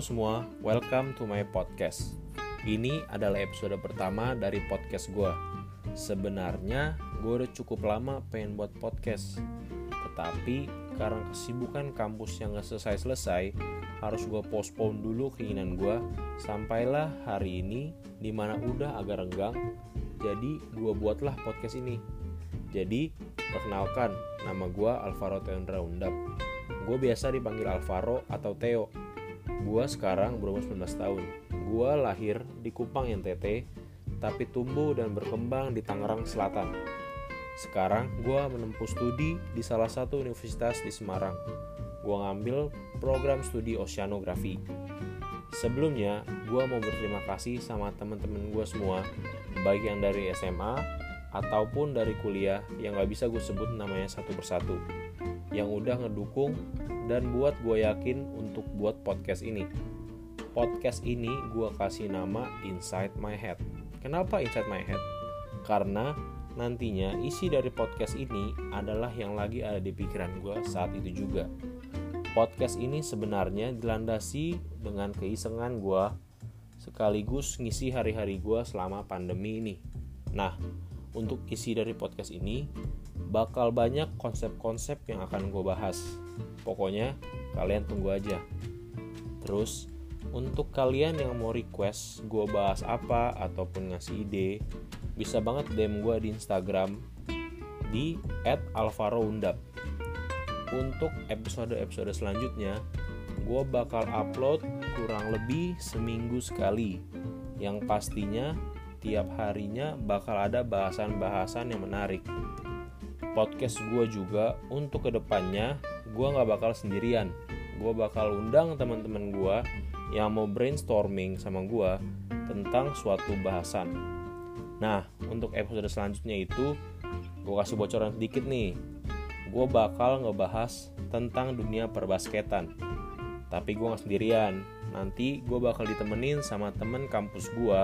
semua, welcome to my podcast. Ini adalah episode pertama dari podcast gue. Sebenarnya gue udah cukup lama pengen buat podcast, tetapi karena kesibukan kampus yang gak selesai-selesai, harus gue postpone dulu keinginan gue sampailah hari ini di mana udah agak renggang, jadi gue buatlah podcast ini. Jadi, perkenalkan, nama gue Alvaro Teondra Undap. Gue biasa dipanggil Alvaro atau Theo Gua sekarang berumur 19 tahun. Gua lahir di Kupang NTT, tapi tumbuh dan berkembang di Tangerang Selatan. Sekarang gua menempuh studi di salah satu universitas di Semarang. Gua ngambil program studi oceanografi. Sebelumnya, gua mau berterima kasih sama teman-teman gua semua, baik yang dari SMA ataupun dari kuliah yang gak bisa gue sebut namanya satu persatu yang udah ngedukung dan buat gue yakin untuk buat podcast ini. Podcast ini gue kasih nama Inside My Head. Kenapa Inside My Head? Karena nantinya isi dari podcast ini adalah yang lagi ada di pikiran gue saat itu juga. Podcast ini sebenarnya dilandasi dengan keisengan gue sekaligus ngisi hari-hari gue selama pandemi ini. Nah, untuk isi dari podcast ini, bakal banyak konsep-konsep yang akan gue bahas. Pokoknya kalian tunggu aja. Terus untuk kalian yang mau request gue bahas apa ataupun ngasih ide, bisa banget DM gue di Instagram di @alvaroundap. Untuk episode-episode selanjutnya, gue bakal upload kurang lebih seminggu sekali. Yang pastinya tiap harinya bakal ada bahasan-bahasan yang menarik. Podcast gue juga untuk ke depannya gue nggak bakal sendirian. Gue bakal undang teman-teman gue yang mau brainstorming sama gue tentang suatu bahasan. Nah untuk episode selanjutnya itu gue kasih bocoran sedikit nih. Gue bakal ngebahas tentang dunia perbasketan. Tapi gue nggak sendirian. Nanti gue bakal ditemenin sama temen kampus gue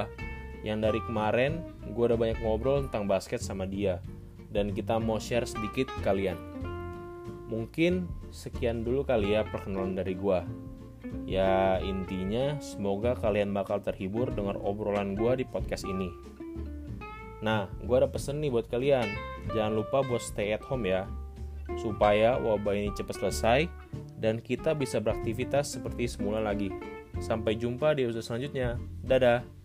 yang dari kemarin gue udah banyak ngobrol tentang basket sama dia dan kita mau share sedikit kalian. Mungkin sekian dulu kali ya perkenalan dari gua. Ya intinya semoga kalian bakal terhibur dengan obrolan gua di podcast ini. Nah, gua ada pesen nih buat kalian. Jangan lupa buat stay at home ya. Supaya wabah ini cepat selesai dan kita bisa beraktivitas seperti semula lagi. Sampai jumpa di episode selanjutnya. Dadah.